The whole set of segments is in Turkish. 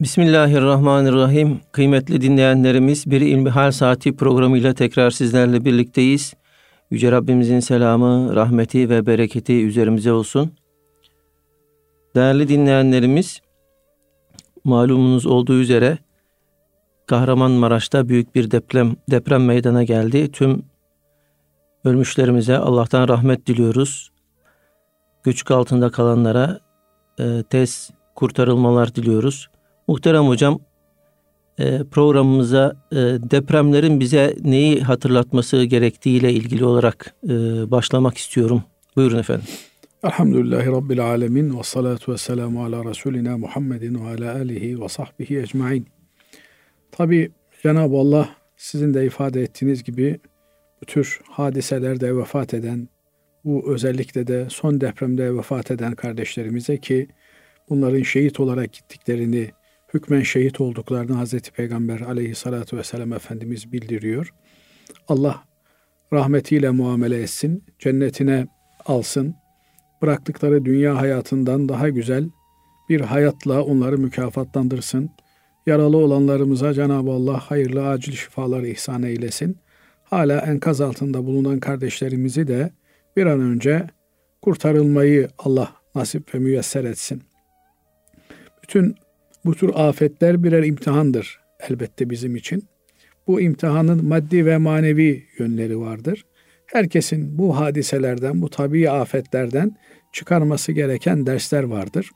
Bismillahirrahmanirrahim. Kıymetli dinleyenlerimiz bir İlmihal Saati programıyla tekrar sizlerle birlikteyiz. Yüce Rabbimizin selamı, rahmeti ve bereketi üzerimize olsun. Değerli dinleyenlerimiz, malumunuz olduğu üzere Kahramanmaraş'ta büyük bir deprem deprem meydana geldi. Tüm ölmüşlerimize Allah'tan rahmet diliyoruz. Göçük altında kalanlara e, tez kurtarılmalar diliyoruz. Muhterem hocam e, programımıza e, depremlerin bize neyi hatırlatması gerektiğiyle ilgili olarak e, başlamak istiyorum. Buyurun efendim. Elhamdülillahi Rabbil Alemin ve salatu ve selamu ala Resulina Muhammedin ve ala alihi ve sahbihi ecmain. Tabi Cenab-ı Allah sizin de ifade ettiğiniz gibi bu tür hadiselerde vefat eden, bu özellikle de son depremde vefat eden kardeşlerimize ki bunların şehit olarak gittiklerini, hükmen şehit olduklarını Hazreti Peygamber aleyhissalatu vesselam Efendimiz bildiriyor. Allah rahmetiyle muamele etsin, cennetine alsın, bıraktıkları dünya hayatından daha güzel bir hayatla onları mükafatlandırsın. Yaralı olanlarımıza Cenab-ı Allah hayırlı acil şifalar ihsan eylesin. Hala enkaz altında bulunan kardeşlerimizi de bir an önce kurtarılmayı Allah nasip ve müyesser etsin. Bütün bu tür afetler birer imtihandır elbette bizim için. Bu imtihanın maddi ve manevi yönleri vardır. Herkesin bu hadiselerden, bu tabii afetlerden çıkarması gereken dersler vardır.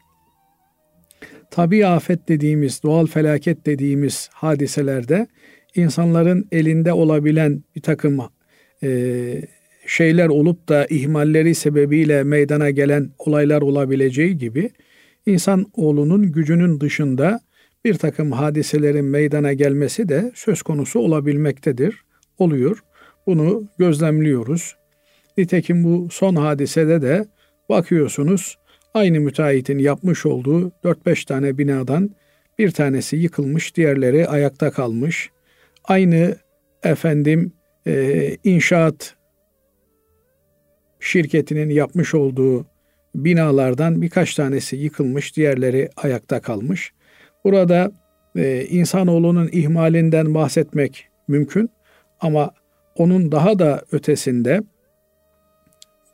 Tabii afet dediğimiz, doğal felaket dediğimiz hadiselerde insanların elinde olabilen bir takım e, şeyler olup da ihmalleri sebebiyle meydana gelen olaylar olabileceği gibi insan oğlunun gücünün dışında bir takım hadiselerin meydana gelmesi de söz konusu olabilmektedir, oluyor. Bunu gözlemliyoruz. Nitekim bu son hadisede de bakıyorsunuz aynı müteahhitin yapmış olduğu 4-5 tane binadan bir tanesi yıkılmış, diğerleri ayakta kalmış. Aynı efendim e, inşaat şirketinin yapmış olduğu binalardan birkaç tanesi yıkılmış, diğerleri ayakta kalmış. Burada e, insanoğlunun ihmalinden bahsetmek mümkün ama onun daha da ötesinde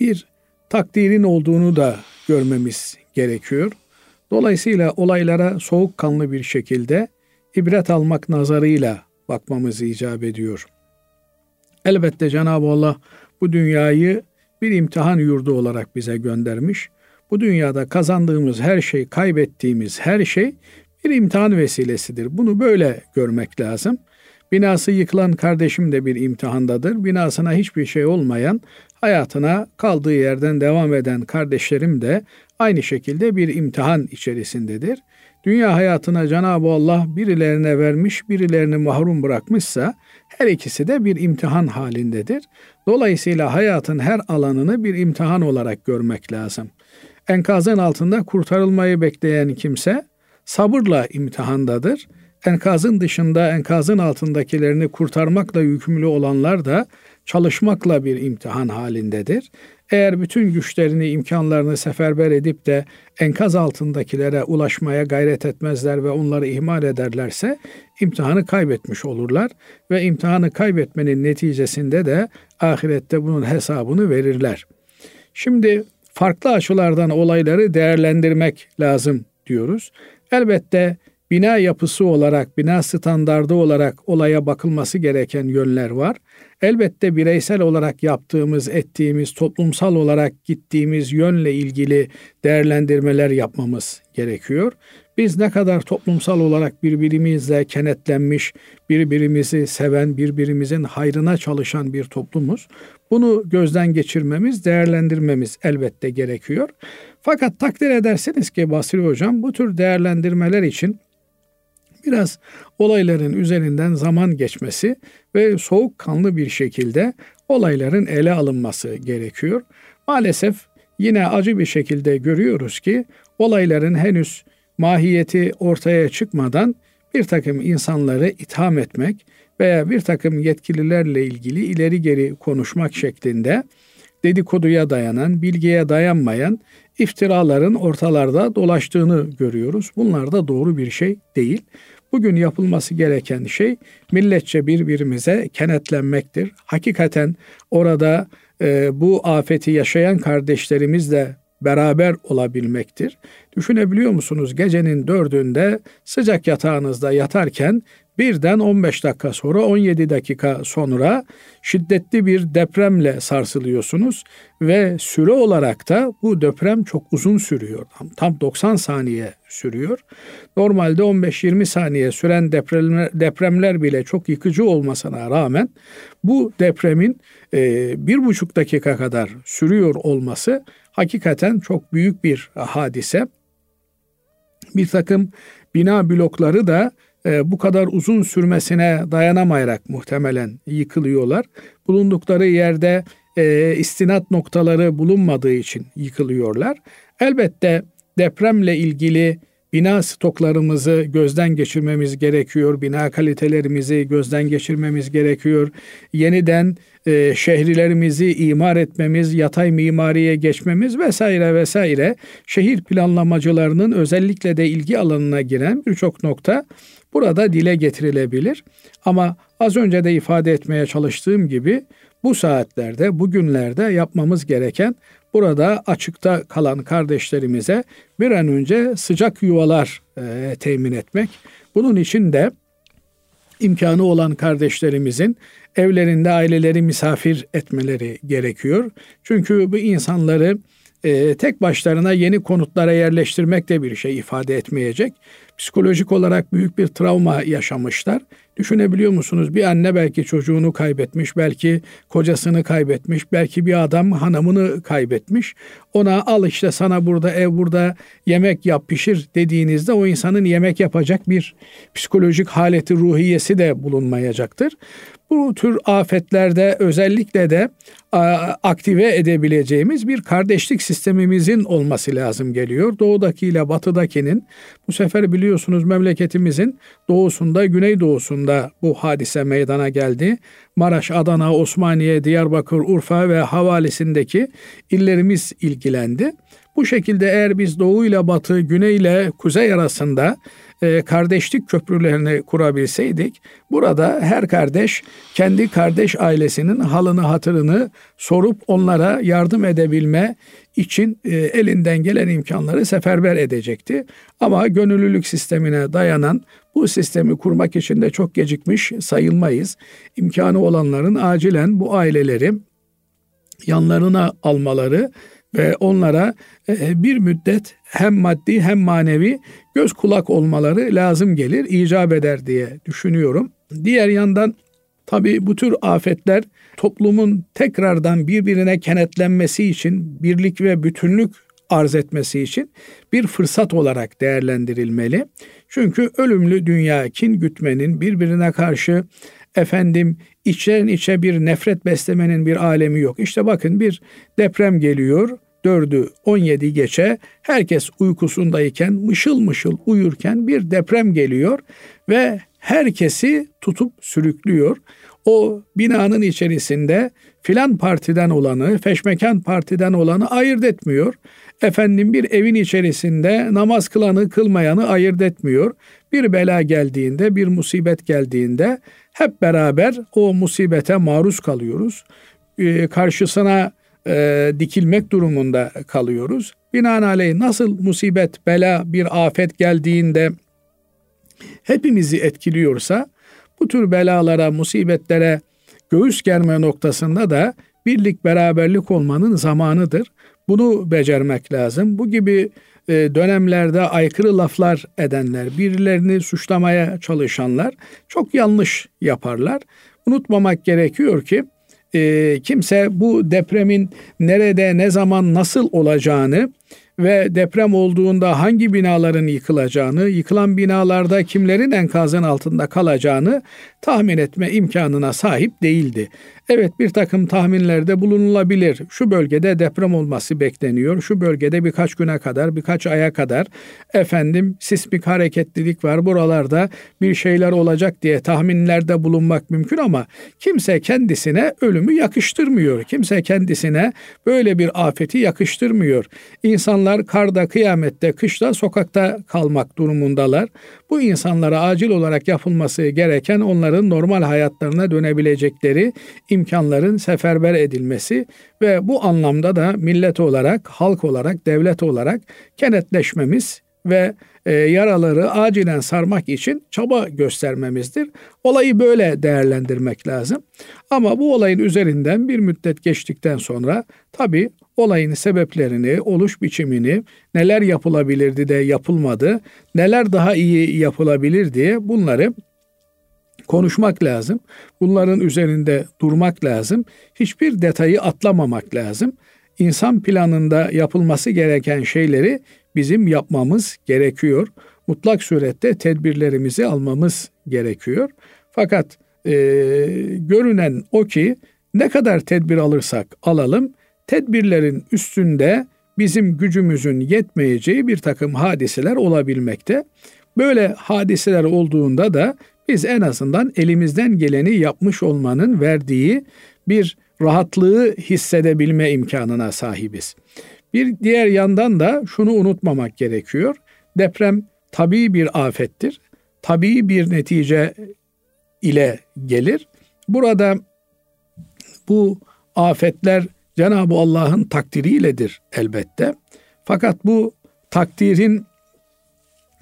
bir takdirin olduğunu da görmemiz gerekiyor. Dolayısıyla olaylara soğukkanlı bir şekilde ibret almak nazarıyla bakmamız icap ediyor. Elbette Cenab-ı Allah bu dünyayı bir imtihan yurdu olarak bize göndermiş. Bu dünyada kazandığımız her şey, kaybettiğimiz her şey bir imtihan vesilesidir. Bunu böyle görmek lazım. Binası yıkılan kardeşim de bir imtihandadır. Binasına hiçbir şey olmayan, hayatına kaldığı yerden devam eden kardeşlerim de aynı şekilde bir imtihan içerisindedir. Dünya hayatına Cenab-ı Allah birilerine vermiş, birilerini mahrum bırakmışsa her ikisi de bir imtihan halindedir. Dolayısıyla hayatın her alanını bir imtihan olarak görmek lazım. Enkazın altında kurtarılmayı bekleyen kimse sabırla imtihandadır. Enkazın dışında enkazın altındakilerini kurtarmakla yükümlü olanlar da çalışmakla bir imtihan halindedir. Eğer bütün güçlerini, imkanlarını seferber edip de enkaz altındakilere ulaşmaya gayret etmezler ve onları ihmal ederlerse imtihanı kaybetmiş olurlar ve imtihanı kaybetmenin neticesinde de ahirette bunun hesabını verirler. Şimdi farklı açılardan olayları değerlendirmek lazım diyoruz. Elbette bina yapısı olarak, bina standardı olarak olaya bakılması gereken yönler var. Elbette bireysel olarak yaptığımız, ettiğimiz, toplumsal olarak gittiğimiz yönle ilgili değerlendirmeler yapmamız gerekiyor. Biz ne kadar toplumsal olarak birbirimizle kenetlenmiş, birbirimizi seven, birbirimizin hayrına çalışan bir toplumuz. Bunu gözden geçirmemiz, değerlendirmemiz elbette gerekiyor. Fakat takdir ederseniz ki Basri Hocam bu tür değerlendirmeler için biraz olayların üzerinden zaman geçmesi ve soğukkanlı bir şekilde olayların ele alınması gerekiyor. Maalesef yine acı bir şekilde görüyoruz ki olayların henüz mahiyeti ortaya çıkmadan bir takım insanları itham etmek veya bir takım yetkililerle ilgili ileri geri konuşmak şeklinde dedikoduya dayanan, bilgiye dayanmayan iftiraların ortalarda dolaştığını görüyoruz. Bunlar da doğru bir şey değil. Bugün yapılması gereken şey milletçe birbirimize kenetlenmektir. Hakikaten orada e, bu afeti yaşayan kardeşlerimizle beraber olabilmektir. Düşünebiliyor musunuz? Gecenin dördünde sıcak yatağınızda yatarken birden 15 dakika sonra 17 dakika sonra şiddetli bir depremle sarsılıyorsunuz ve süre olarak da bu deprem çok uzun sürüyor. Tam 90 saniye sürüyor. Normalde 15-20 saniye süren depremler, depremler bile çok yıkıcı olmasına rağmen bu depremin e, bir buçuk dakika kadar sürüyor olması hakikaten çok büyük bir hadise. Bir takım bina blokları da e, bu kadar uzun sürmesine dayanamayarak muhtemelen yıkılıyorlar. Bulundukları yerde e, istinat noktaları bulunmadığı için yıkılıyorlar. Elbette depremle ilgili bina stoklarımızı gözden geçirmemiz gerekiyor. Bina kalitelerimizi gözden geçirmemiz gerekiyor. Yeniden e, şehirlerimizi imar etmemiz, yatay mimariye geçmemiz vesaire vesaire şehir planlamacılarının özellikle de ilgi alanına giren birçok nokta burada dile getirilebilir. Ama az önce de ifade etmeye çalıştığım gibi bu saatlerde, bugünlerde yapmamız gereken burada açıkta kalan kardeşlerimize bir an önce sıcak yuvalar e, temin etmek. Bunun için de imkanı olan kardeşlerimizin evlerinde aileleri misafir etmeleri gerekiyor. Çünkü bu insanları e, tek başlarına yeni konutlara yerleştirmek de bir şey ifade etmeyecek. Psikolojik olarak büyük bir travma yaşamışlar. Düşünebiliyor musunuz? Bir anne belki çocuğunu kaybetmiş, belki kocasını kaybetmiş, belki bir adam hanımını kaybetmiş. Ona al işte sana burada ev burada yemek yap pişir dediğinizde o insanın yemek yapacak bir psikolojik haleti ruhiyesi de bulunmayacaktır. Bu tür afetlerde özellikle de aktive edebileceğimiz bir kardeşlik sistemimizin olması lazım geliyor. Doğudaki ile batıdakinin bu sefer biliyorsunuz memleketimizin doğusunda, güneydoğusunda bu hadise meydana geldi. Maraş, Adana, Osmaniye, Diyarbakır, Urfa ve havalisindeki illerimiz ilgilendi. Bu şekilde eğer biz doğu ile batı, güney ile kuzey arasında e, kardeşlik köprülerini kurabilseydik burada her kardeş kendi kardeş ailesinin halını hatırını sorup onlara yardım edebilme için e, elinden gelen imkanları seferber edecekti. Ama gönüllülük sistemine dayanan bu sistemi kurmak için de çok gecikmiş sayılmayız. İmkanı olanların acilen bu aileleri yanlarına almaları ve onlara e, bir müddet hem maddi hem manevi göz kulak olmaları lazım gelir, icap eder diye düşünüyorum. Diğer yandan tabi bu tür afetler toplumun tekrardan birbirine kenetlenmesi için, birlik ve bütünlük arz etmesi için bir fırsat olarak değerlendirilmeli. Çünkü ölümlü dünya kin gütmenin birbirine karşı efendim içten içe bir nefret beslemenin bir alemi yok. İşte bakın bir deprem geliyor. 4'ü 17 geçe herkes uykusundayken mışıl mışıl uyurken bir deprem geliyor ve herkesi tutup sürüklüyor. O binanın içerisinde filan partiden olanı, feşmekan partiden olanı ayırt etmiyor. Efendim bir evin içerisinde namaz kılanı, kılmayanı ayırt etmiyor. Bir bela geldiğinde, bir musibet geldiğinde hep beraber o musibete maruz kalıyoruz. Ee, karşısına e, dikilmek durumunda kalıyoruz. Binaenaleyh nasıl musibet, bela, bir afet geldiğinde hepimizi etkiliyorsa bu tür belalara, musibetlere göğüs germe noktasında da birlik beraberlik olmanın zamanıdır. Bunu becermek lazım. Bu gibi e, dönemlerde aykırı laflar edenler, birilerini suçlamaya çalışanlar çok yanlış yaparlar. Unutmamak gerekiyor ki e, kimse bu depremin nerede, ne zaman, nasıl olacağını ve deprem olduğunda hangi binaların yıkılacağını, yıkılan binalarda kimlerin enkazın altında kalacağını tahmin etme imkanına sahip değildi. Evet bir takım tahminlerde bulunulabilir. Şu bölgede deprem olması bekleniyor. Şu bölgede birkaç güne kadar, birkaç aya kadar efendim sismik hareketlilik var. Buralarda bir şeyler olacak diye tahminlerde bulunmak mümkün ama kimse kendisine ölümü yakıştırmıyor. Kimse kendisine böyle bir afeti yakıştırmıyor. İnsanlar karda, kıyamette, kışta sokakta kalmak durumundalar. Bu insanlara acil olarak yapılması gereken onların normal hayatlarına dönebilecekleri imkanların seferber edilmesi ve bu anlamda da millet olarak, halk olarak, devlet olarak kenetleşmemiz ve e, yaraları acilen sarmak için çaba göstermemizdir. Olayı böyle değerlendirmek lazım. Ama bu olayın üzerinden bir müddet geçtikten sonra tabi olayın sebeplerini, oluş biçimini, neler yapılabilirdi de yapılmadı, neler daha iyi yapılabilir diye bunları konuşmak lazım. Bunların üzerinde durmak lazım. Hiçbir detayı atlamamak lazım. İnsan planında yapılması gereken şeyleri bizim yapmamız gerekiyor. Mutlak surette tedbirlerimizi almamız gerekiyor. Fakat e, görünen o ki ne kadar tedbir alırsak alalım, tedbirlerin üstünde bizim gücümüzün yetmeyeceği bir takım hadiseler olabilmekte. Böyle hadiseler olduğunda da biz en azından elimizden geleni yapmış olmanın verdiği bir rahatlığı hissedebilme imkanına sahibiz. Bir diğer yandan da şunu unutmamak gerekiyor. Deprem tabii bir afettir. Tabii bir netice ile gelir. Burada bu afetler Cenab-ı Allah'ın takdiriyledir elbette. Fakat bu takdirin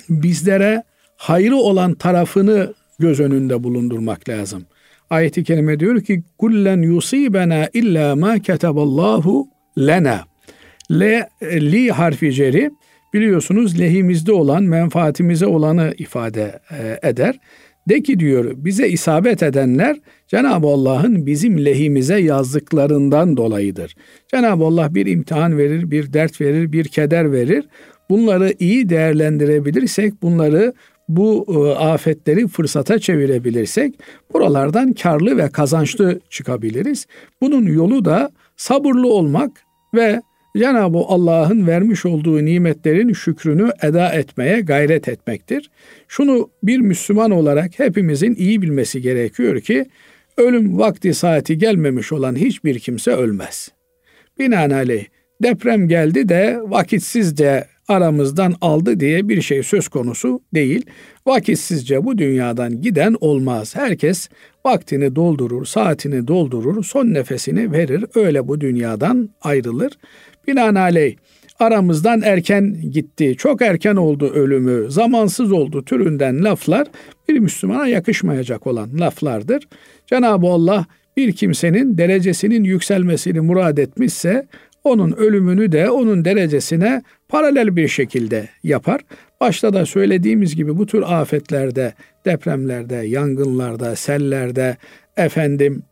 bizlere hayrı olan tarafını göz önünde bulundurmak lazım. Ayet-i kerime diyor ki kullen yusibena illa ma ketaballahu lena. Le, li harfi ceri biliyorsunuz lehimizde olan, menfaatimize olanı ifade e, eder. De ki diyor bize isabet edenler Cenab-ı Allah'ın bizim lehimize yazdıklarından dolayıdır. Cenab-ı Allah bir imtihan verir, bir dert verir, bir keder verir. Bunları iyi değerlendirebilirsek, bunları bu e, afetleri fırsata çevirebilirsek buralardan karlı ve kazançlı çıkabiliriz. Bunun yolu da sabırlı olmak ve Cenab-ı Allah'ın vermiş olduğu nimetlerin şükrünü eda etmeye gayret etmektir. Şunu bir Müslüman olarak hepimizin iyi bilmesi gerekiyor ki ölüm vakti saati gelmemiş olan hiçbir kimse ölmez. Binaenaleyh deprem geldi de vakitsizce aramızdan aldı diye bir şey söz konusu değil. Vakitsizce bu dünyadan giden olmaz. Herkes vaktini doldurur, saatini doldurur, son nefesini verir. Öyle bu dünyadan ayrılır. Binaenaleyh aramızdan erken gitti, çok erken oldu ölümü, zamansız oldu türünden laflar bir Müslümana yakışmayacak olan laflardır. Cenab-ı Allah bir kimsenin derecesinin yükselmesini murad etmişse onun ölümünü de onun derecesine paralel bir şekilde yapar. Başta da söylediğimiz gibi bu tür afetlerde, depremlerde, yangınlarda, sellerde, efendim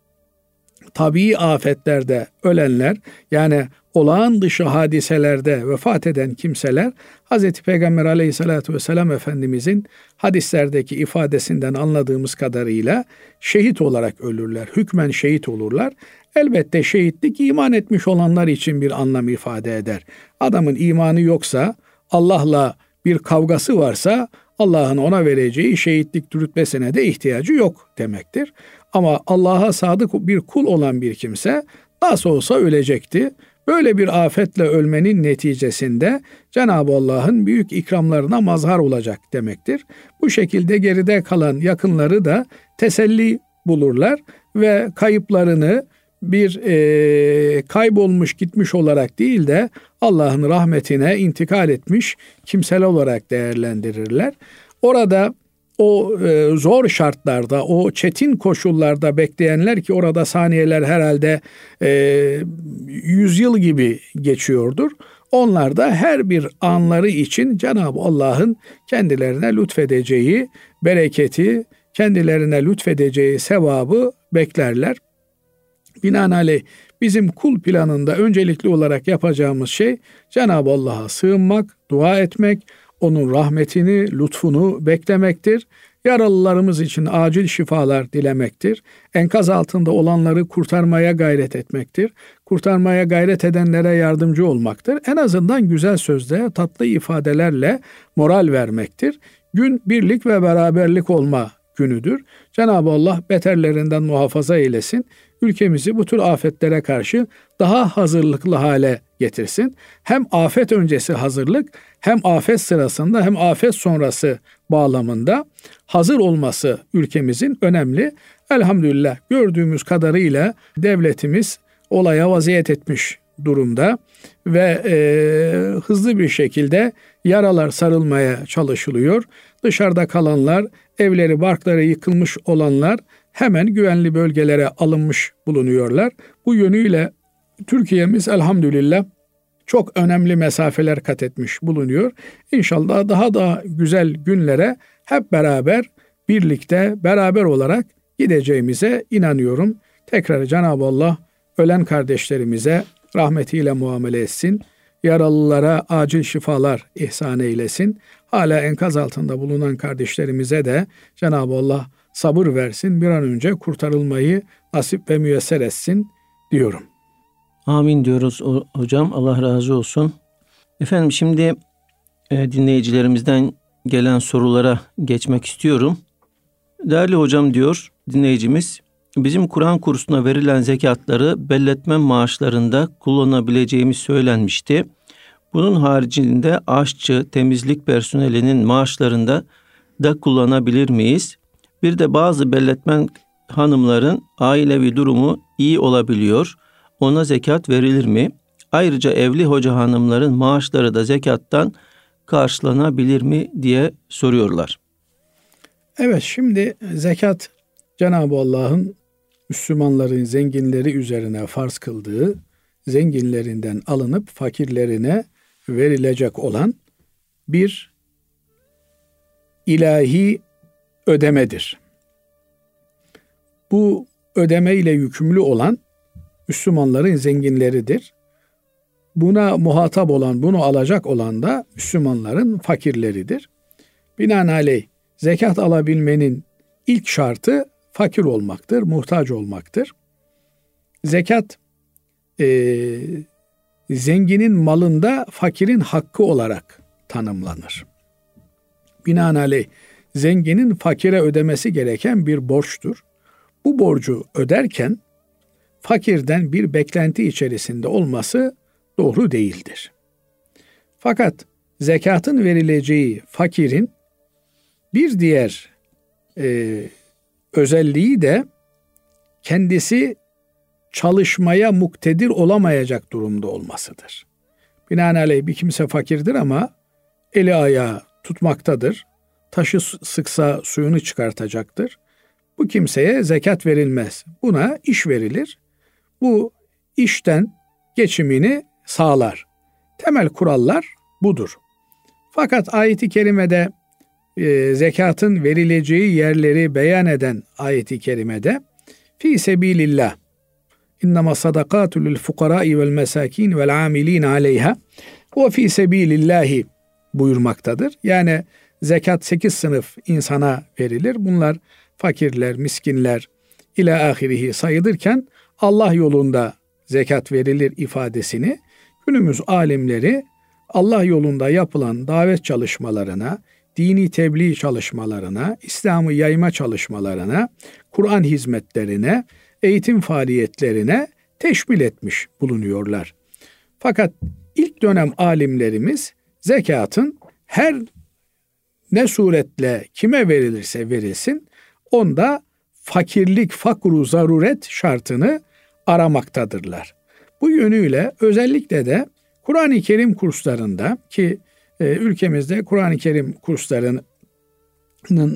tabii afetlerde ölenler yani olağan dışı hadiselerde vefat eden kimseler Hz. Peygamber aleyhissalatü vesselam Efendimizin hadislerdeki ifadesinden anladığımız kadarıyla şehit olarak ölürler. Hükmen şehit olurlar. Elbette şehitlik iman etmiş olanlar için bir anlam ifade eder. Adamın imanı yoksa, Allah'la bir kavgası varsa Allah'ın ona vereceği şehitlik rütbesine de ihtiyacı yok demektir. Ama Allah'a sadık bir kul olan bir kimse nasıl olsa ölecekti. Böyle bir afetle ölmenin neticesinde Cenab-ı Allah'ın büyük ikramlarına mazhar olacak demektir. Bu şekilde geride kalan yakınları da teselli bulurlar ve kayıplarını bir e, kaybolmuş gitmiş olarak değil de Allah'ın rahmetine intikal etmiş kimseler olarak değerlendirirler. Orada o e, zor şartlarda, o çetin koşullarda bekleyenler ki orada saniyeler herhalde e, yüzyıl gibi geçiyordur. Onlar da her bir anları için Cenab-ı Allah'ın kendilerine lütfedeceği bereketi, kendilerine lütfedeceği sevabı beklerler. Binaenaleyh bizim kul planında öncelikli olarak yapacağımız şey Cenab-ı Allah'a sığınmak, dua etmek, onun rahmetini, lütfunu beklemektir. Yaralılarımız için acil şifalar dilemektir. Enkaz altında olanları kurtarmaya gayret etmektir. Kurtarmaya gayret edenlere yardımcı olmaktır. En azından güzel sözle, tatlı ifadelerle moral vermektir. Gün birlik ve beraberlik olma günüdür. Cenab-ı Allah beterlerinden muhafaza eylesin. Ülkemizi bu tür afetlere karşı daha hazırlıklı hale getirsin. Hem afet öncesi hazırlık hem afet sırasında hem afet sonrası bağlamında hazır olması ülkemizin önemli. Elhamdülillah gördüğümüz kadarıyla devletimiz olaya vaziyet etmiş durumda ve e, hızlı bir şekilde yaralar sarılmaya çalışılıyor. Dışarıda kalanlar, evleri, barkları yıkılmış olanlar hemen güvenli bölgelere alınmış bulunuyorlar. Bu yönüyle Türkiye'miz elhamdülillah çok önemli mesafeler kat etmiş bulunuyor. İnşallah daha da güzel günlere hep beraber birlikte beraber olarak gideceğimize inanıyorum. Tekrar Cenab-ı Allah ölen kardeşlerimize rahmetiyle muamele etsin. Yaralılara acil şifalar ihsan eylesin. Hala enkaz altında bulunan kardeşlerimize de Cenab-ı Allah sabır versin. Bir an önce kurtarılmayı nasip ve müyesser etsin diyorum. Amin diyoruz hocam. Allah razı olsun. Efendim şimdi e, dinleyicilerimizden gelen sorulara geçmek istiyorum. Değerli hocam diyor dinleyicimiz, bizim Kur'an kursuna verilen zekatları belletme maaşlarında kullanabileceğimiz söylenmişti. Bunun haricinde aşçı, temizlik personelinin maaşlarında da kullanabilir miyiz? Bir de bazı belletmen hanımların ailevi durumu iyi olabiliyor. Ona zekat verilir mi? Ayrıca evli hoca hanımların maaşları da zekattan karşılanabilir mi diye soruyorlar. Evet şimdi zekat Cenab-ı Allah'ın Müslümanların zenginleri üzerine farz kıldığı zenginlerinden alınıp fakirlerine verilecek olan bir ilahi ödemedir. Bu ödeme ile yükümlü olan Müslümanların zenginleridir. Buna muhatap olan, bunu alacak olan da Müslümanların fakirleridir. Binaenaleyh zekat alabilmenin ilk şartı fakir olmaktır, muhtaç olmaktır. Zekat e, zenginin malında fakirin hakkı olarak tanımlanır. Binaenaleyh zenginin fakire ödemesi gereken bir borçtur. Bu borcu öderken fakirden bir beklenti içerisinde olması doğru değildir. Fakat zekatın verileceği fakirin bir diğer e, özelliği de kendisi çalışmaya muktedir olamayacak durumda olmasıdır. Binaenaleyh bir kimse fakirdir ama eli ayağı tutmaktadır. Taşı sıksa suyunu çıkartacaktır. Bu kimseye zekat verilmez. Buna iş verilir. Bu işten geçimini sağlar. Temel kurallar budur. Fakat ayeti kerimede e, zekatın verileceği yerleri beyan eden ayeti kerimede fi sebilillah İnnema sadakatu lil fukarai vel mesakin vel amilin aleyha ve fi sebilillahi buyurmaktadır. Yani zekat sekiz sınıf insana verilir. Bunlar fakirler, miskinler ile ahirihi sayılırken Allah yolunda zekat verilir ifadesini günümüz alimleri Allah yolunda yapılan davet çalışmalarına, dini tebliğ çalışmalarına, İslam'ı yayma çalışmalarına, Kur'an hizmetlerine, eğitim faaliyetlerine teşmil etmiş bulunuyorlar. Fakat ilk dönem alimlerimiz zekatın her ne suretle kime verilirse verilsin onda fakirlik, fakru, zaruret şartını aramaktadırlar. Bu yönüyle özellikle de Kur'an-ı Kerim kurslarında ki e, ülkemizde Kur'an-ı Kerim kurslarının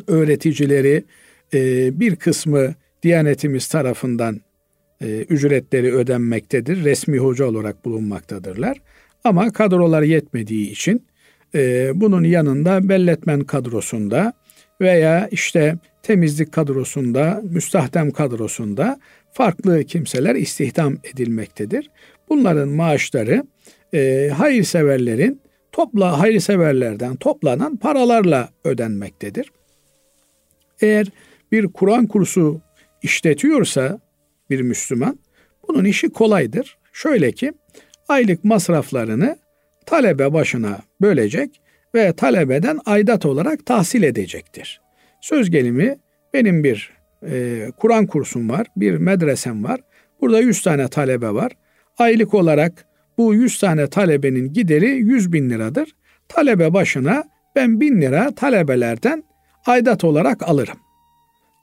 öğreticileri e, bir kısmı Diyanetimiz tarafından e, ücretleri ödenmektedir. Resmi hoca olarak bulunmaktadırlar. Ama kadrolar yetmediği için e, bunun yanında belletmen kadrosunda veya işte temizlik kadrosunda, müstahdem kadrosunda farklı kimseler istihdam edilmektedir. Bunların maaşları e, hayırseverlerin topla hayırseverlerden toplanan paralarla ödenmektedir. Eğer bir Kur'an kursu işletiyorsa bir Müslüman bunun işi kolaydır. Şöyle ki aylık masraflarını talebe başına bölecek ve talebeden aidat olarak tahsil edecektir. Söz gelimi benim bir e, Kur'an kursum var, bir medresem var. Burada 100 tane talebe var. Aylık olarak bu 100 tane talebenin gideri 100 bin liradır. Talebe başına ben bin lira talebelerden aidat olarak alırım.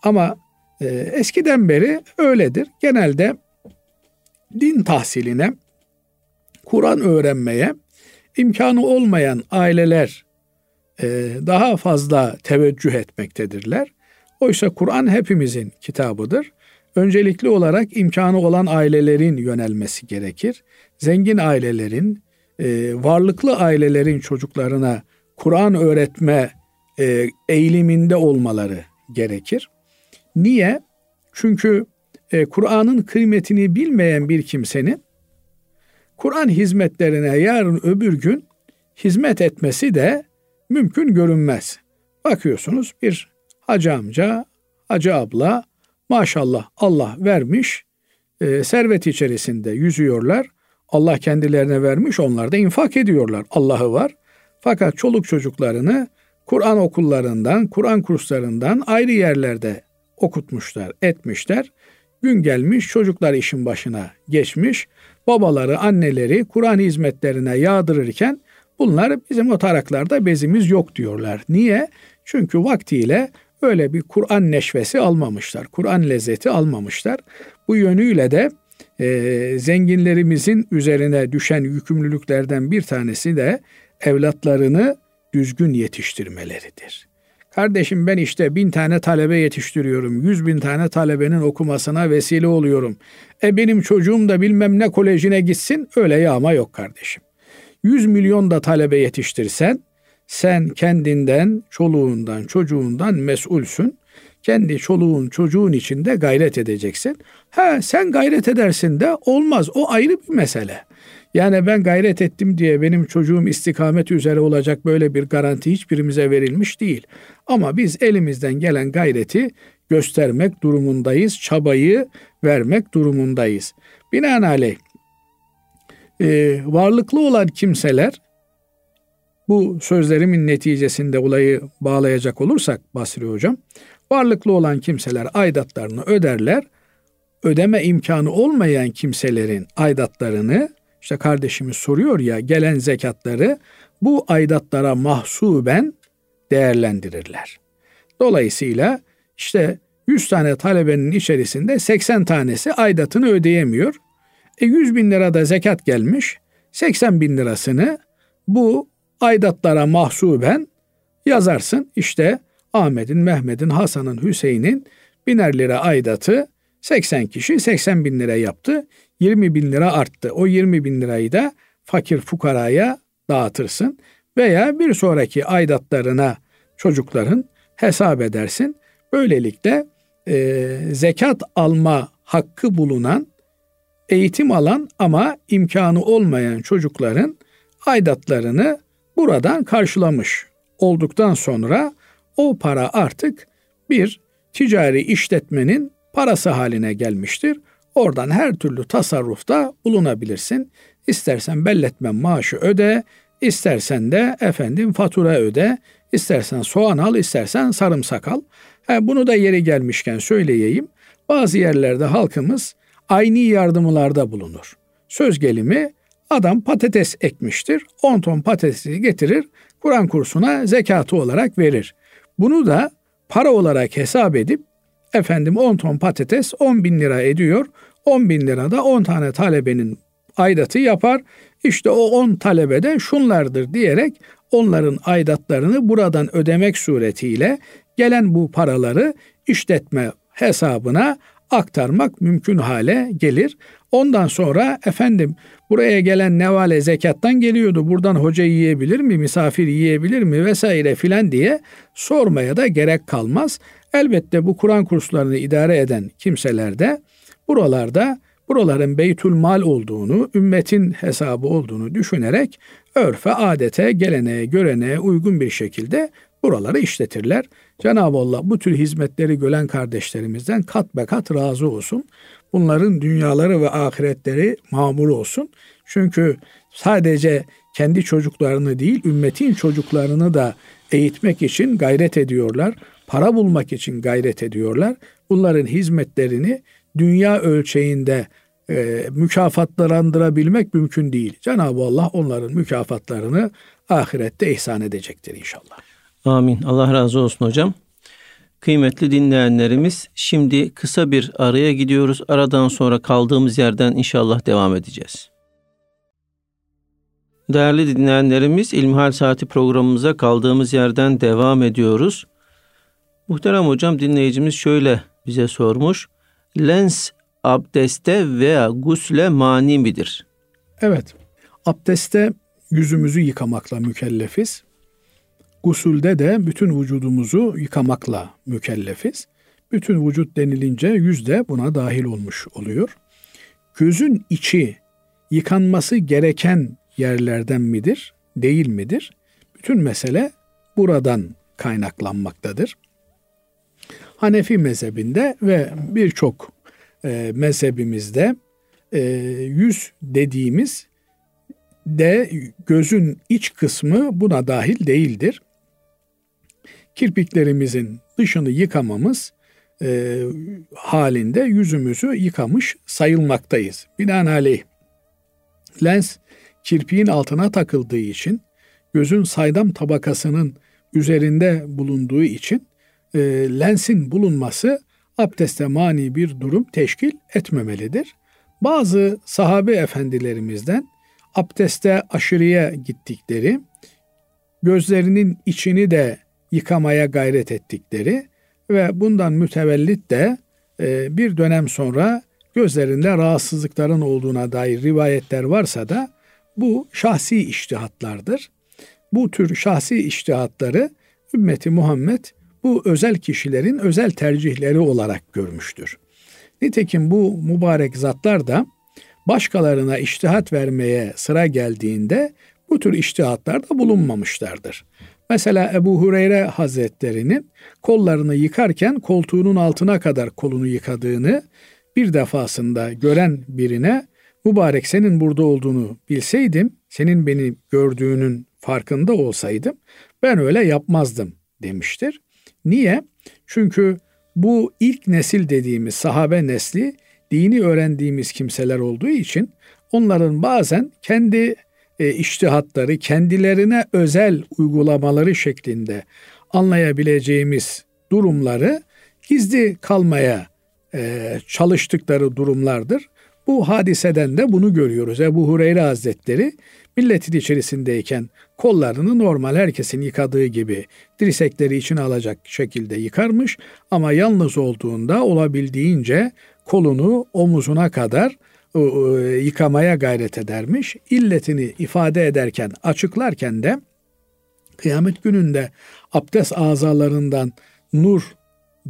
Ama e, eskiden beri öyledir. Genelde din tahsiline, Kur'an öğrenmeye imkanı olmayan aileler e, daha fazla teveccüh etmektedirler. Oysa Kur'an hepimizin kitabıdır. Öncelikli olarak imkanı olan ailelerin yönelmesi gerekir. Zengin ailelerin, e, varlıklı ailelerin çocuklarına Kur'an öğretme e, eğiliminde olmaları gerekir. Niye? Çünkü e, Kur'an'ın kıymetini bilmeyen bir kimsenin Kur'an hizmetlerine yarın öbür gün hizmet etmesi de mümkün görünmez. Bakıyorsunuz bir hacı amca, hacı abla maşallah Allah vermiş e, servet içerisinde yüzüyorlar. Allah kendilerine vermiş onlar da infak ediyorlar. Allah'ı var. Fakat çoluk çocuklarını Kur'an okullarından, Kur'an kurslarından ayrı yerlerde okutmuşlar, etmişler. Gün gelmiş çocuklar işin başına geçmiş. Babaları, anneleri Kur'an hizmetlerine yağdırırken bunlar bizim o taraklarda bezimiz yok diyorlar. Niye? Çünkü vaktiyle öyle bir Kur'an neşvesi almamışlar. Kur'an lezzeti almamışlar. Bu yönüyle de e, zenginlerimizin üzerine düşen yükümlülüklerden bir tanesi de evlatlarını düzgün yetiştirmeleridir. Kardeşim ben işte bin tane talebe yetiştiriyorum. Yüz bin tane talebenin okumasına vesile oluyorum. E benim çocuğum da bilmem ne kolejine gitsin öyle yağma yok kardeşim. Yüz milyon da talebe yetiştirsen sen kendinden, çoluğundan, çocuğundan mesulsün. Kendi çoluğun, çocuğun içinde gayret edeceksin. Ha sen gayret edersin de olmaz. O ayrı bir mesele. Yani ben gayret ettim diye benim çocuğum istikamet üzere olacak böyle bir garanti hiçbirimize verilmiş değil. Ama biz elimizden gelen gayreti göstermek durumundayız, çabayı vermek durumundayız. Binaenaleyh e, varlıklı olan kimseler bu sözlerimin neticesinde olayı bağlayacak olursak Basri Hocam, varlıklı olan kimseler aidatlarını öderler. Ödeme imkanı olmayan kimselerin aidatlarını işte kardeşimiz soruyor ya gelen zekatları bu aidatlara mahsuben değerlendirirler. Dolayısıyla işte 100 tane talebenin içerisinde 80 tanesi aidatını ödeyemiyor. E 100 bin lirada zekat gelmiş. 80 bin lirasını bu aidatlara mahsuben yazarsın. İşte Ahmet'in, Mehmet'in, Hasan'ın, Hüseyin'in biner lira aidatı 80 kişi 80 bin lira yaptı. 20 bin lira arttı. O 20 bin lirayı da fakir fukaraya dağıtırsın. Veya bir sonraki aidatlarına çocukların hesap edersin. Böylelikle e, zekat alma hakkı bulunan, eğitim alan ama imkanı olmayan çocukların aidatlarını buradan karşılamış olduktan sonra o para artık bir ticari işletmenin parası haline gelmiştir. Oradan her türlü tasarrufta bulunabilirsin. İstersen belletme maaşı öde, istersen de efendim fatura öde, istersen soğan al, istersen sarımsak al. Ha, bunu da yeri gelmişken söyleyeyim. Bazı yerlerde halkımız aynı yardımlarda bulunur. Söz gelimi adam patates ekmiştir. 10 ton patatesi getirir, Kur'an kursuna zekatı olarak verir. Bunu da para olarak hesap edip efendim 10 ton patates 10 bin lira ediyor. 10 bin lirada 10 tane talebenin aidatı yapar. İşte o 10 talebede şunlardır diyerek onların aidatlarını buradan ödemek suretiyle gelen bu paraları işletme hesabına aktarmak mümkün hale gelir. Ondan sonra efendim buraya gelen nevale zekattan geliyordu. Buradan hoca yiyebilir mi, misafir yiyebilir mi vesaire filan diye sormaya da gerek kalmaz. Elbette bu Kur'an kurslarını idare eden kimseler de buralarda buraların beytül mal olduğunu, ümmetin hesabı olduğunu düşünerek örfe, adete, geleneğe, göreneğe uygun bir şekilde buraları işletirler. Cenab-ı Allah bu tür hizmetleri gören kardeşlerimizden kat be kat razı olsun. Bunların dünyaları ve ahiretleri mamur olsun. Çünkü sadece kendi çocuklarını değil, ümmetin çocuklarını da eğitmek için gayret ediyorlar. Para bulmak için gayret ediyorlar. Bunların hizmetlerini dünya ölçeğinde e, mükafatlandırabilmek mümkün değil. Cenab-ı Allah onların mükafatlarını ahirette ihsan edecektir inşallah. Amin. Allah razı olsun hocam. Kıymetli dinleyenlerimiz şimdi kısa bir araya gidiyoruz. Aradan sonra kaldığımız yerden inşallah devam edeceğiz. Değerli dinleyenlerimiz İlmihal Saati programımıza kaldığımız yerden devam ediyoruz. Muhterem hocam dinleyicimiz şöyle bize sormuş. Lens abdeste veya gusle mani midir? Evet. Abdeste yüzümüzü yıkamakla mükellefiz. Gusulde de bütün vücudumuzu yıkamakla mükellefiz. Bütün vücut denilince yüz de buna dahil olmuş oluyor. Gözün içi yıkanması gereken yerlerden midir, değil midir? Bütün mesele buradan kaynaklanmaktadır. Hanefi mezhebinde ve birçok e, mezhebimizde e, yüz dediğimiz de gözün iç kısmı buna dahil değildir. Kirpiklerimizin dışını yıkamamız e, halinde yüzümüzü yıkamış sayılmaktayız. Binaenaleyh lens kirpiğin altına takıldığı için gözün saydam tabakasının üzerinde bulunduğu için e, lensin bulunması abdeste mani bir durum teşkil etmemelidir. Bazı sahabe efendilerimizden abdeste aşırıya gittikleri, gözlerinin içini de yıkamaya gayret ettikleri ve bundan mütevellit de e, bir dönem sonra gözlerinde rahatsızlıkların olduğuna dair rivayetler varsa da bu şahsi iştihatlardır. Bu tür şahsi iştihatları ümmeti Muhammed bu özel kişilerin özel tercihleri olarak görmüştür. Nitekim bu mübarek zatlar da başkalarına iştihat vermeye sıra geldiğinde bu tür iştihatlarda bulunmamışlardır. Mesela Ebu Hureyre Hazretleri'nin kollarını yıkarken koltuğunun altına kadar kolunu yıkadığını bir defasında gören birine mübarek senin burada olduğunu bilseydim, senin beni gördüğünün farkında olsaydım ben öyle yapmazdım demiştir. Niye? Çünkü bu ilk nesil dediğimiz sahabe nesli dini öğrendiğimiz kimseler olduğu için onların bazen kendi e, iştihatları, kendilerine özel uygulamaları şeklinde anlayabileceğimiz durumları gizli kalmaya e, çalıştıkları durumlardır. Bu hadiseden de bunu görüyoruz. Ebu Hureyre Hazretleri milletin içerisindeyken kollarını normal herkesin yıkadığı gibi dirsekleri içine alacak şekilde yıkarmış ama yalnız olduğunda olabildiğince kolunu omuzuna kadar yıkamaya gayret edermiş. İlletini ifade ederken, açıklarken de kıyamet gününde abdest azalarından nur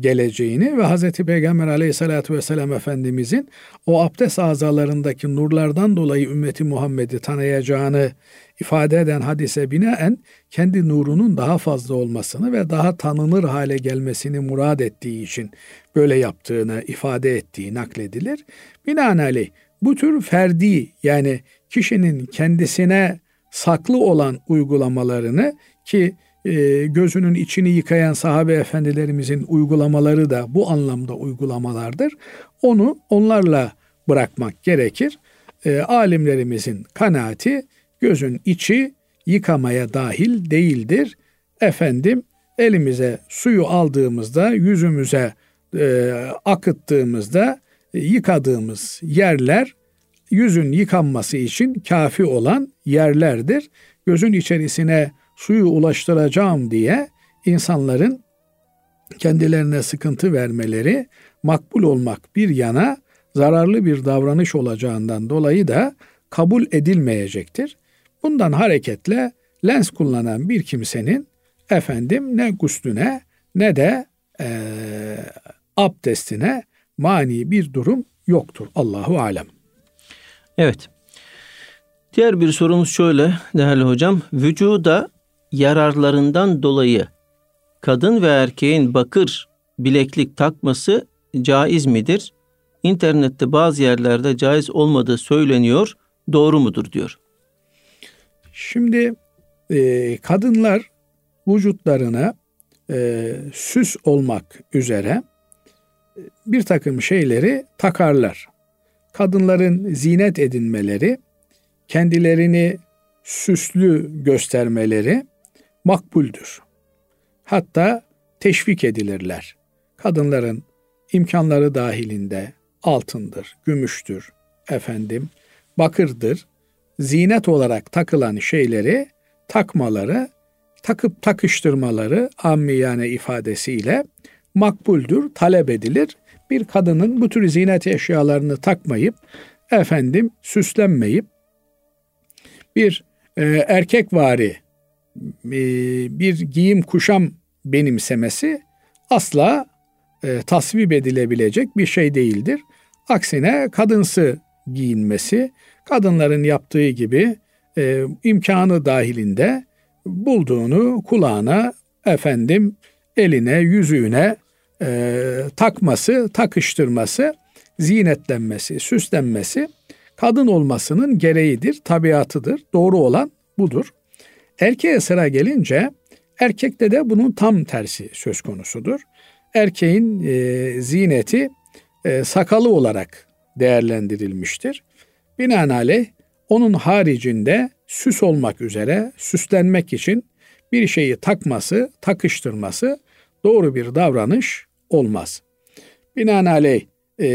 geleceğini ve Hz. Peygamber aleyhissalatü vesselam Efendimizin o abdest azalarındaki nurlardan dolayı ümmeti Muhammed'i tanıyacağını ifade eden hadise binaen kendi nurunun daha fazla olmasını ve daha tanınır hale gelmesini murad ettiği için böyle yaptığını ifade ettiği nakledilir. Binaenaleyh bu tür ferdi yani kişinin kendisine saklı olan uygulamalarını ki e, gözünün içini yıkayan sahabe efendilerimizin uygulamaları da bu anlamda uygulamalardır. Onu onlarla bırakmak gerekir. E, alimlerimizin kanaati gözün içi yıkamaya dahil değildir. Efendim elimize suyu aldığımızda yüzümüze e, akıttığımızda e, yıkadığımız yerler yüzün yıkanması için kafi olan yerlerdir. Gözün içerisine suyu ulaştıracağım diye insanların kendilerine sıkıntı vermeleri makbul olmak bir yana zararlı bir davranış olacağından dolayı da kabul edilmeyecektir. Bundan hareketle lens kullanan bir kimsenin efendim ne guslüne ne de e, abdestine mani bir durum yoktur. Allahu alem. Evet. Diğer bir sorumuz şöyle değerli hocam. Vücuda yararlarından dolayı kadın ve erkeğin bakır bileklik takması caiz midir? İnternette bazı yerlerde caiz olmadığı söyleniyor. Doğru mudur diyor. Şimdi e, kadınlar vücutlarına e, süs olmak üzere e, bir takım şeyleri takarlar. Kadınların zinet edinmeleri, kendilerini süslü göstermeleri makbuldür. Hatta teşvik edilirler. Kadınların imkanları dahilinde altındır, gümüştür, efendim, bakırdır, zinet olarak takılan şeyleri takmaları, takıp takıştırmaları ammiyane ifadesiyle makbuldür, talep edilir. Bir kadının bu tür zinet eşyalarını takmayıp, efendim süslenmeyip, bir e, erkek vari e, bir giyim kuşam benimsemesi asla e, tasvip edilebilecek bir şey değildir. Aksine kadınsı giyinmesi, kadınların yaptığı gibi e, imkanı dahilinde bulduğunu kulağına, efendim eline, yüzüğüne takması, takıştırması, zinetlenmesi, süslenmesi kadın olmasının gereğidir, tabiatıdır. Doğru olan budur. Erkeğe sıra gelince erkekte de bunun tam tersi söz konusudur. Erkeğin e, zineti e, sakalı olarak değerlendirilmiştir. Binaenaleyh onun haricinde süs olmak üzere süslenmek için bir şeyi takması, takıştırması doğru bir davranış olmaz. Binaenaleyh e,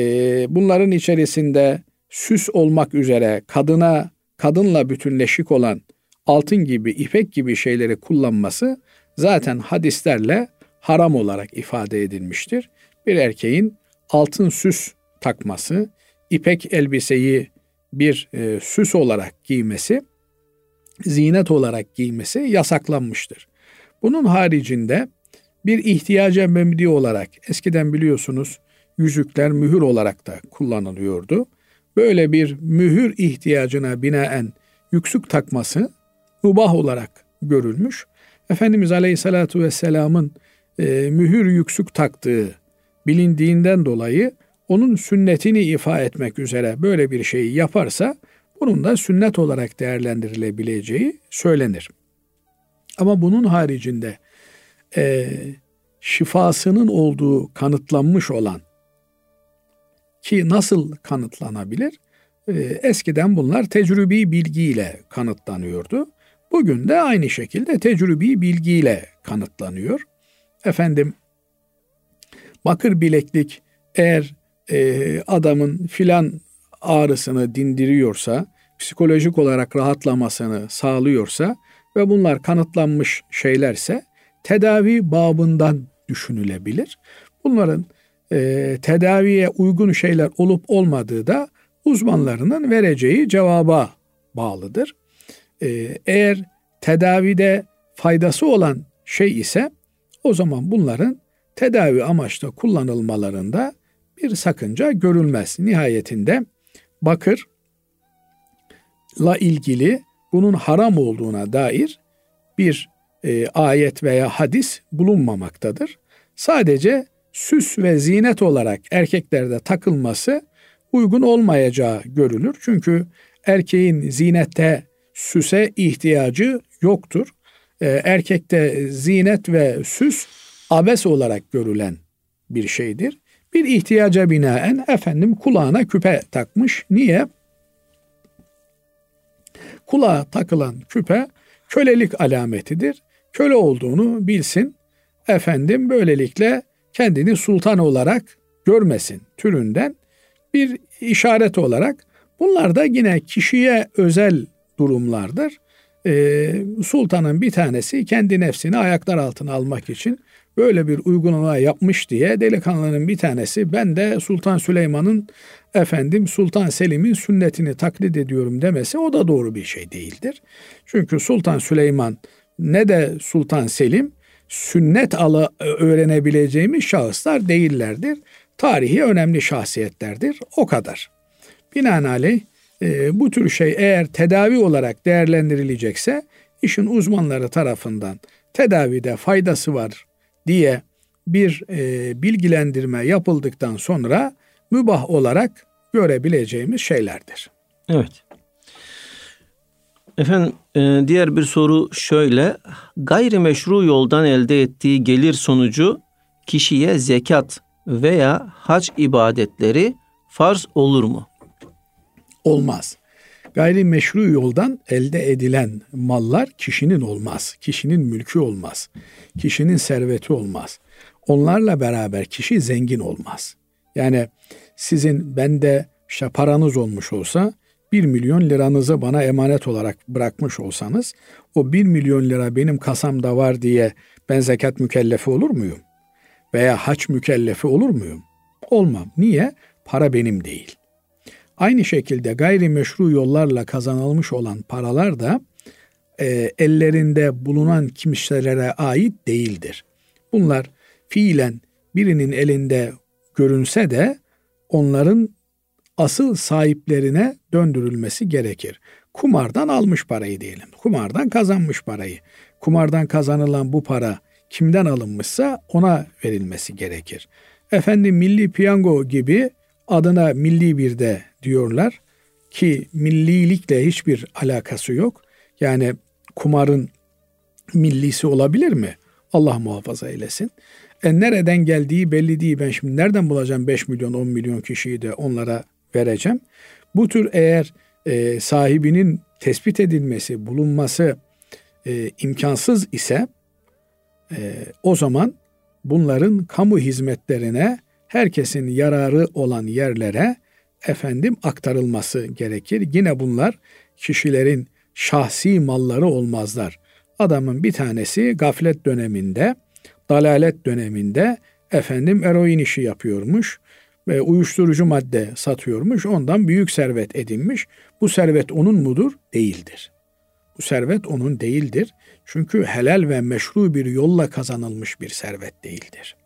bunların içerisinde süs olmak üzere kadına kadınla bütünleşik olan altın gibi, ipek gibi şeyleri kullanması zaten hadislerle haram olarak ifade edilmiştir. Bir erkeğin altın süs takması, ipek elbiseyi bir e, süs olarak giymesi, zinet olarak giymesi yasaklanmıştır. Bunun haricinde bir ihtiyaca memdi olarak eskiden biliyorsunuz yüzükler mühür olarak da kullanılıyordu. Böyle bir mühür ihtiyacına binaen yüksük takması mubah olarak görülmüş. Efendimiz Aleyhisselatü Vesselam'ın e, mühür yüksük taktığı bilindiğinden dolayı onun sünnetini ifa etmek üzere böyle bir şeyi yaparsa bunun da sünnet olarak değerlendirilebileceği söylenir. Ama bunun haricinde e, şifasının olduğu kanıtlanmış olan ki nasıl kanıtlanabilir? E, eskiden bunlar tecrübi bilgiyle kanıtlanıyordu. Bugün de aynı şekilde tecrübi bilgiyle kanıtlanıyor. Efendim bakır bileklik eğer e, adamın filan ağrısını dindiriyorsa, psikolojik olarak rahatlamasını sağlıyorsa ve bunlar kanıtlanmış şeylerse tedavi babından düşünülebilir. Bunların e, tedaviye uygun şeyler olup olmadığı da uzmanlarının vereceği cevaba bağlıdır. E, eğer tedavide faydası olan şey ise o zaman bunların tedavi amaçlı kullanılmalarında bir sakınca görülmez. Nihayetinde bakır la ilgili bunun haram olduğuna dair bir e, ayet veya hadis bulunmamaktadır. Sadece süs ve zinet olarak erkeklerde takılması uygun olmayacağı görülür. Çünkü erkeğin zinette süse ihtiyacı yoktur. E, erkekte zinet ve süs abes olarak görülen bir şeydir. Bir ihtiyaca binaen efendim kulağına küpe takmış. Niye? Kulağa takılan küpe kölelik alametidir. Köle olduğunu bilsin. Efendim böylelikle kendini sultan olarak görmesin türünden bir işaret olarak bunlar da yine kişiye özel durumlardır. Ee, sultanın bir tanesi kendi nefsini ayaklar altına almak için böyle bir uygulama yapmış diye delikanlının bir tanesi ben de Sultan Süleyman'ın efendim Sultan Selim'in sünnetini taklit ediyorum demesi o da doğru bir şey değildir. Çünkü Sultan Süleyman ne de Sultan Selim sünnet alı öğrenebileceğimiz şahıslar değillerdir. Tarihi önemli şahsiyetlerdir. O kadar. Binaenaleyh e, bu tür şey eğer tedavi olarak değerlendirilecekse işin uzmanları tarafından tedavide faydası var diye bir e, bilgilendirme yapıldıktan sonra mübah olarak görebileceğimiz şeylerdir. Evet. Efendim e, diğer bir soru şöyle. Gayrimeşru yoldan elde ettiği gelir sonucu kişiye zekat veya hac ibadetleri farz olur mu? Olmaz. Gayrimeşru yoldan elde edilen mallar kişinin olmaz. Kişinin mülkü olmaz. Kişinin serveti olmaz. Onlarla beraber kişi zengin olmaz. Yani sizin bende işte paranız olmuş olsa 1 milyon liranızı bana emanet olarak bırakmış olsanız o 1 milyon lira benim kasamda var diye ben zekat mükellefi olur muyum? Veya haç mükellefi olur muyum? Olmam. Niye? Para benim değil. Aynı şekilde gayrimeşru yollarla kazanılmış olan paralar da e, ellerinde bulunan kimselere ait değildir. Bunlar fiilen birinin elinde görünse de onların asıl sahiplerine döndürülmesi gerekir. Kumardan almış parayı diyelim. Kumardan kazanmış parayı. Kumardan kazanılan bu para kimden alınmışsa ona verilmesi gerekir. Efendim milli piyango gibi adına milli bir de diyorlar ki millilikle hiçbir alakası yok. Yani kumarın millisi olabilir mi? Allah muhafaza eylesin. E nereden geldiği belli değil. Ben şimdi nereden bulacağım 5 milyon 10 milyon kişiyi de onlara vereceğim. Bu tür eğer e, sahibinin tespit edilmesi, bulunması e, imkansız ise e, o zaman bunların kamu hizmetlerine herkesin yararı olan yerlere efendim aktarılması gerekir. Yine bunlar kişilerin şahsi malları olmazlar. Adamın bir tanesi gaflet döneminde, dalalet döneminde efendim eroin işi yapıyormuş ve uyuşturucu madde satıyormuş. Ondan büyük servet edinmiş. Bu servet onun mudur? Değildir. Bu servet onun değildir. Çünkü helal ve meşru bir yolla kazanılmış bir servet değildir.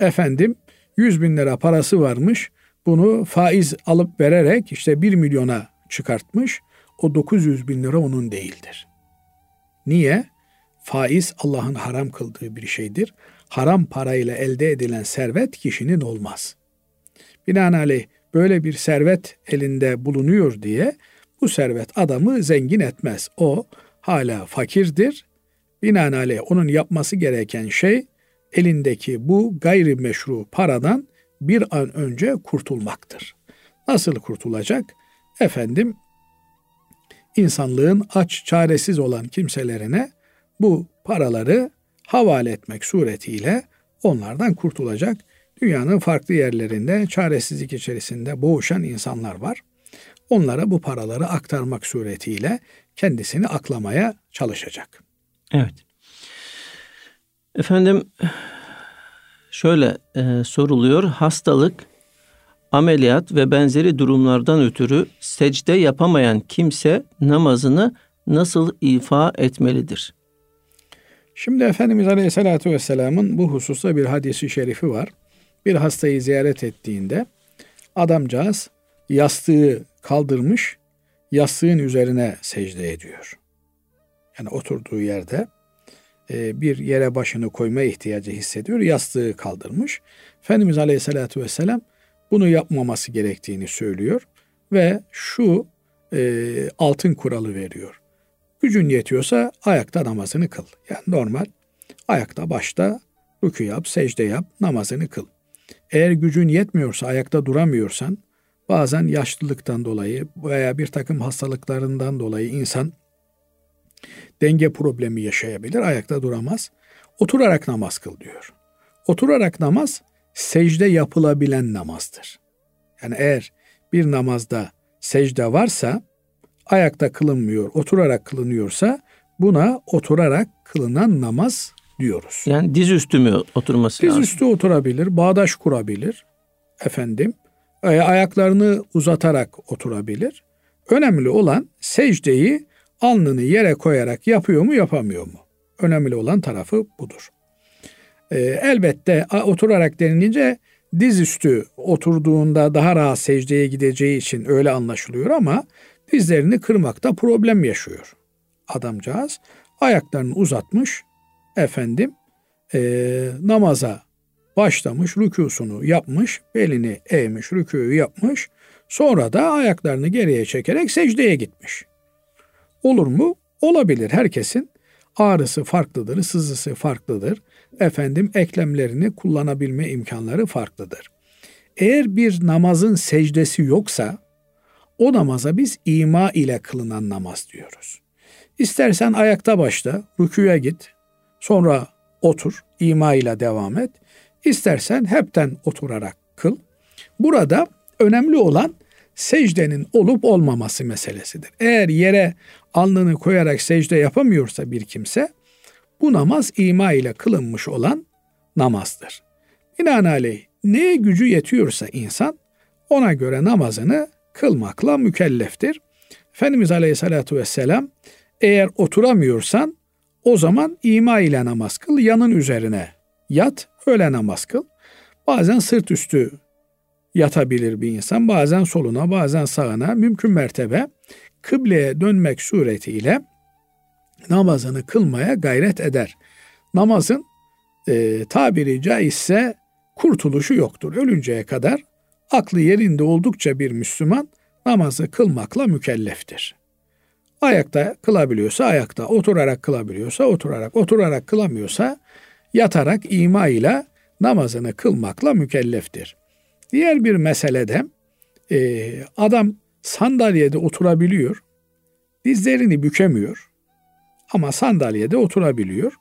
Efendim 100 bin lira parası varmış. Bunu faiz alıp vererek işte 1 milyona çıkartmış. O 900 bin lira onun değildir. Niye? Faiz Allah'ın haram kıldığı bir şeydir. Haram parayla elde edilen servet kişinin olmaz. Binaenaleyh böyle bir servet elinde bulunuyor diye bu servet adamı zengin etmez. O hala fakirdir. Binaenaleyh onun yapması gereken şey elindeki bu gayrimeşru paradan bir an önce kurtulmaktır. Nasıl kurtulacak? Efendim insanlığın aç çaresiz olan kimselerine bu paraları havale etmek suretiyle onlardan kurtulacak. Dünyanın farklı yerlerinde çaresizlik içerisinde boğuşan insanlar var. Onlara bu paraları aktarmak suretiyle kendisini aklamaya çalışacak. Evet. Efendim şöyle e, soruluyor. Hastalık, ameliyat ve benzeri durumlardan ötürü secde yapamayan kimse namazını nasıl ifa etmelidir? Şimdi Efendimiz Aleyhisselatü Vesselam'ın bu hususta bir hadisi şerifi var. Bir hastayı ziyaret ettiğinde adamcağız yastığı kaldırmış, yastığın üzerine secde ediyor. Yani oturduğu yerde bir yere başını koyma ihtiyacı hissediyor. Yastığı kaldırmış. Efendimiz Aleyhisselatü Vesselam bunu yapmaması gerektiğini söylüyor ve şu e, altın kuralı veriyor. Gücün yetiyorsa ayakta namazını kıl. Yani normal ayakta başta rükû yap, secde yap, namazını kıl. Eğer gücün yetmiyorsa, ayakta duramıyorsan, bazen yaşlılıktan dolayı veya bir takım hastalıklarından dolayı insan denge problemi yaşayabilir, ayakta duramaz. Oturarak namaz kıl diyor. Oturarak namaz secde yapılabilen namazdır. Yani eğer bir namazda secde varsa ayakta kılınmıyor, oturarak kılınıyorsa buna oturarak kılınan namaz diyoruz. Yani diz üstü mü oturması diz lazım? Diz üstü oturabilir, bağdaş kurabilir. Efendim, ayaklarını uzatarak oturabilir. Önemli olan secdeyi alnını yere koyarak yapıyor mu yapamıyor mu? Önemli olan tarafı budur. Ee, elbette oturarak denilince dizüstü oturduğunda daha rahat secdeye gideceği için öyle anlaşılıyor ama dizlerini kırmakta problem yaşıyor adamcağız. Ayaklarını uzatmış efendim e, namaza başlamış, rükusunu yapmış, belini eğmiş, rükûyu yapmış. Sonra da ayaklarını geriye çekerek secdeye gitmiş. Olur mu? Olabilir. Herkesin ağrısı farklıdır, sızısı farklıdır. Efendim eklemlerini kullanabilme imkanları farklıdır. Eğer bir namazın secdesi yoksa o namaza biz ima ile kılınan namaz diyoruz. İstersen ayakta başla, rüküye git, sonra otur, ima ile devam et. İstersen hepten oturarak kıl. Burada önemli olan secdenin olup olmaması meselesidir. Eğer yere alnını koyarak secde yapamıyorsa bir kimse bu namaz ima ile kılınmış olan namazdır. Binaenaleyh neye gücü yetiyorsa insan ona göre namazını kılmakla mükelleftir. Efendimiz Aleyhisselatü Vesselam eğer oturamıyorsan o zaman ima ile namaz kıl, yanın üzerine yat, öyle namaz kıl. Bazen sırt üstü yatabilir bir insan, bazen soluna, bazen sağına, mümkün mertebe kıbleye dönmek suretiyle namazını kılmaya gayret eder. Namazın e, tabiri caizse kurtuluşu yoktur. Ölünceye kadar aklı yerinde oldukça bir Müslüman namazı kılmakla mükelleftir. Ayakta kılabiliyorsa ayakta, oturarak kılabiliyorsa oturarak, oturarak kılamıyorsa yatarak ima ile namazını kılmakla mükelleftir. Diğer bir meselede e, adam sandalyede oturabiliyor, dizlerini bükemiyor ama sandalyede oturabiliyor.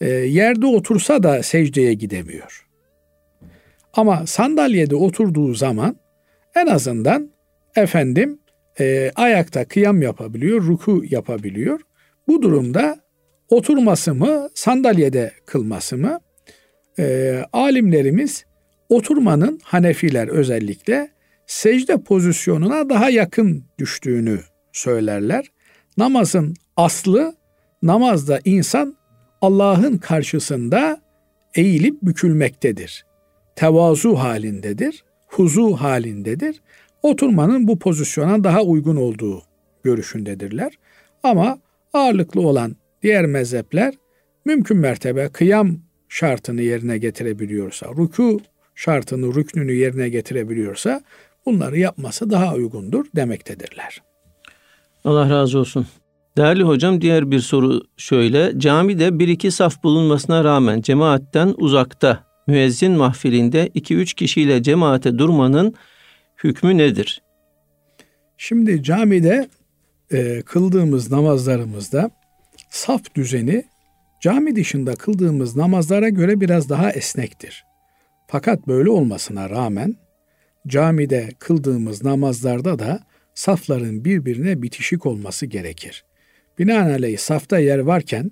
E, yerde otursa da secdeye gidemiyor. Ama sandalyede oturduğu zaman en azından efendim e, ayakta kıyam yapabiliyor, ruku yapabiliyor. Bu durumda oturması mı, sandalyede kılması mı? E, alimlerimiz oturmanın Hanefiler özellikle secde pozisyonuna daha yakın düştüğünü söylerler. Namazın aslı namazda insan Allah'ın karşısında eğilip bükülmektedir. Tevazu halindedir, huzu halindedir. Oturmanın bu pozisyona daha uygun olduğu görüşündedirler. Ama ağırlıklı olan diğer mezhepler mümkün mertebe kıyam şartını yerine getirebiliyorsa, ruku şartını, rüknünü yerine getirebiliyorsa bunları yapması daha uygundur demektedirler. Allah razı olsun. Değerli hocam diğer bir soru şöyle. Camide bir iki saf bulunmasına rağmen cemaatten uzakta müezzin mahfilinde iki üç kişiyle cemaate durmanın hükmü nedir? Şimdi camide e, kıldığımız namazlarımızda saf düzeni cami dışında kıldığımız namazlara göre biraz daha esnektir. Fakat böyle olmasına rağmen camide kıldığımız namazlarda da safların birbirine bitişik olması gerekir. Binaenaleyh safta yer varken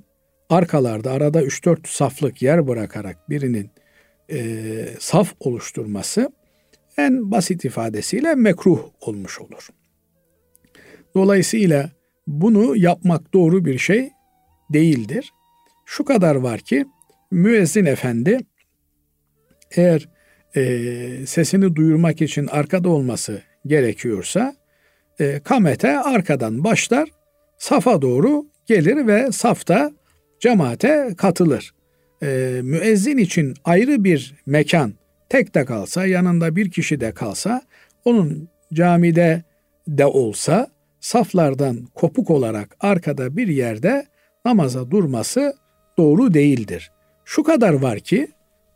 arkalarda arada 3-4 saflık yer bırakarak birinin e, saf oluşturması en basit ifadesiyle mekruh olmuş olur. Dolayısıyla bunu yapmak doğru bir şey değildir. Şu kadar var ki müezzin efendi eğer e, sesini duyurmak için arkada olması gerekiyorsa e, kamete arkadan başlar safa doğru gelir ve safta cemaate katılır. E, müezzin için ayrı bir mekan tek de kalsa yanında bir kişi de kalsa onun camide de olsa saflardan kopuk olarak arkada bir yerde namaza durması doğru değildir. Şu kadar var ki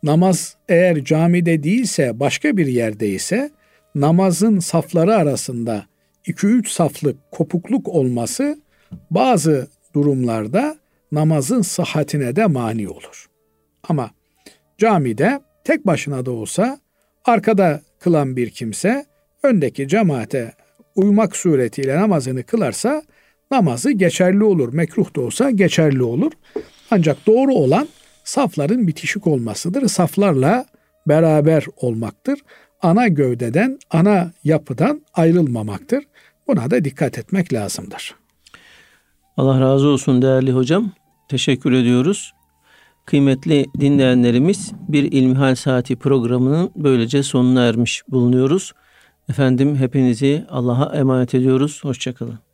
namaz eğer camide değilse başka bir yerde ise namazın safları arasında 2-3 saflık kopukluk olması bazı durumlarda namazın sıhhatine de mani olur. Ama camide tek başına da olsa arkada kılan bir kimse öndeki cemaate uymak suretiyle namazını kılarsa namazı geçerli olur. Mekruh da olsa geçerli olur. Ancak doğru olan safların bitişik olmasıdır. Saflarla beraber olmaktır. Ana gövdeden, ana yapıdan ayrılmamaktır. Buna da dikkat etmek lazımdır. Allah razı olsun değerli hocam. Teşekkür ediyoruz. Kıymetli dinleyenlerimiz bir İlmihal Saati programının böylece sonuna ermiş bulunuyoruz. Efendim hepinizi Allah'a emanet ediyoruz. Hoşçakalın.